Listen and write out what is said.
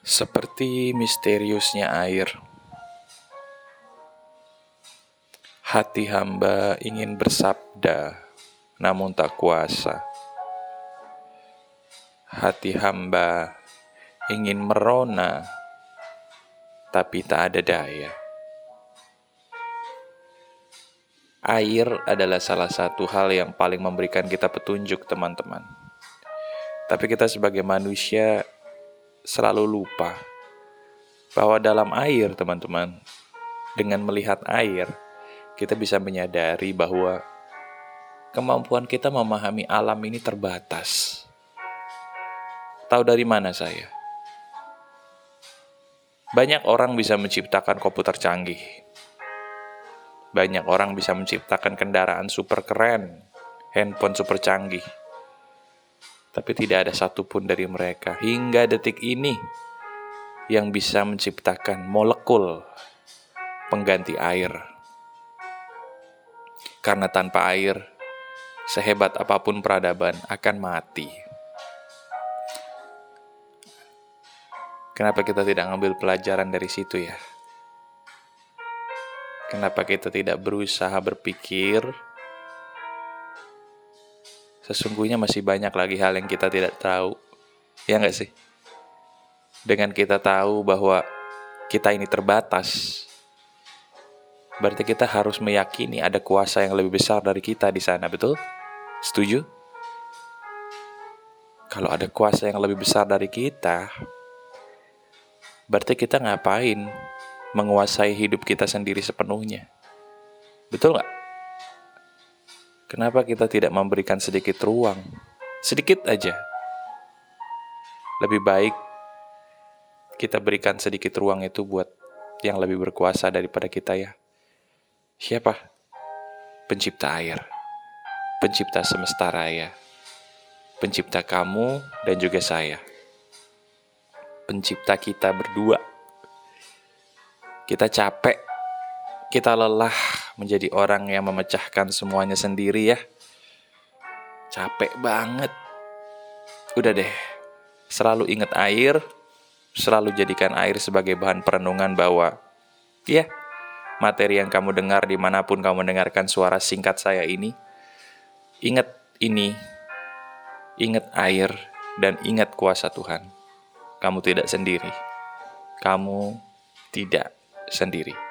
Seperti misteriusnya air, hati hamba ingin bersabda, namun tak kuasa. Hati hamba ingin merona, tapi tak ada daya. Air adalah salah satu hal yang paling memberikan kita petunjuk, teman-teman. Tapi kita sebagai manusia selalu lupa bahwa dalam air, teman-teman, dengan melihat air, kita bisa menyadari bahwa kemampuan kita memahami alam ini terbatas. Tahu dari mana saya? Banyak orang bisa menciptakan komputer canggih. Banyak orang bisa menciptakan kendaraan super keren, handphone super canggih. Tapi tidak ada satupun dari mereka hingga detik ini yang bisa menciptakan molekul pengganti air. Karena tanpa air, sehebat apa pun peradaban akan mati. Kenapa kita tidak ngambil pelajaran dari situ ya? Kenapa kita tidak berusaha berpikir? Sesungguhnya masih banyak lagi hal yang kita tidak tahu. Ya nggak sih? Dengan kita tahu bahwa kita ini terbatas, berarti kita harus meyakini ada kuasa yang lebih besar dari kita di sana, betul? Setuju? Kalau ada kuasa yang lebih besar dari kita, berarti kita ngapain menguasai hidup kita sendiri sepenuhnya. Betul nggak? Kenapa kita tidak memberikan sedikit ruang? Sedikit aja. Lebih baik kita berikan sedikit ruang itu buat yang lebih berkuasa daripada kita ya. Siapa? Pencipta air. Pencipta semesta raya. Pencipta kamu dan juga saya. Pencipta kita berdua kita capek, kita lelah menjadi orang yang memecahkan semuanya sendiri ya. Capek banget. Udah deh, selalu ingat air, selalu jadikan air sebagai bahan perenungan bahwa, ya, materi yang kamu dengar di mana pun kamu mendengarkan suara singkat saya ini, ingat ini, ingat air, dan ingat kuasa Tuhan. Kamu tidak sendiri. Kamu tidak sendiri.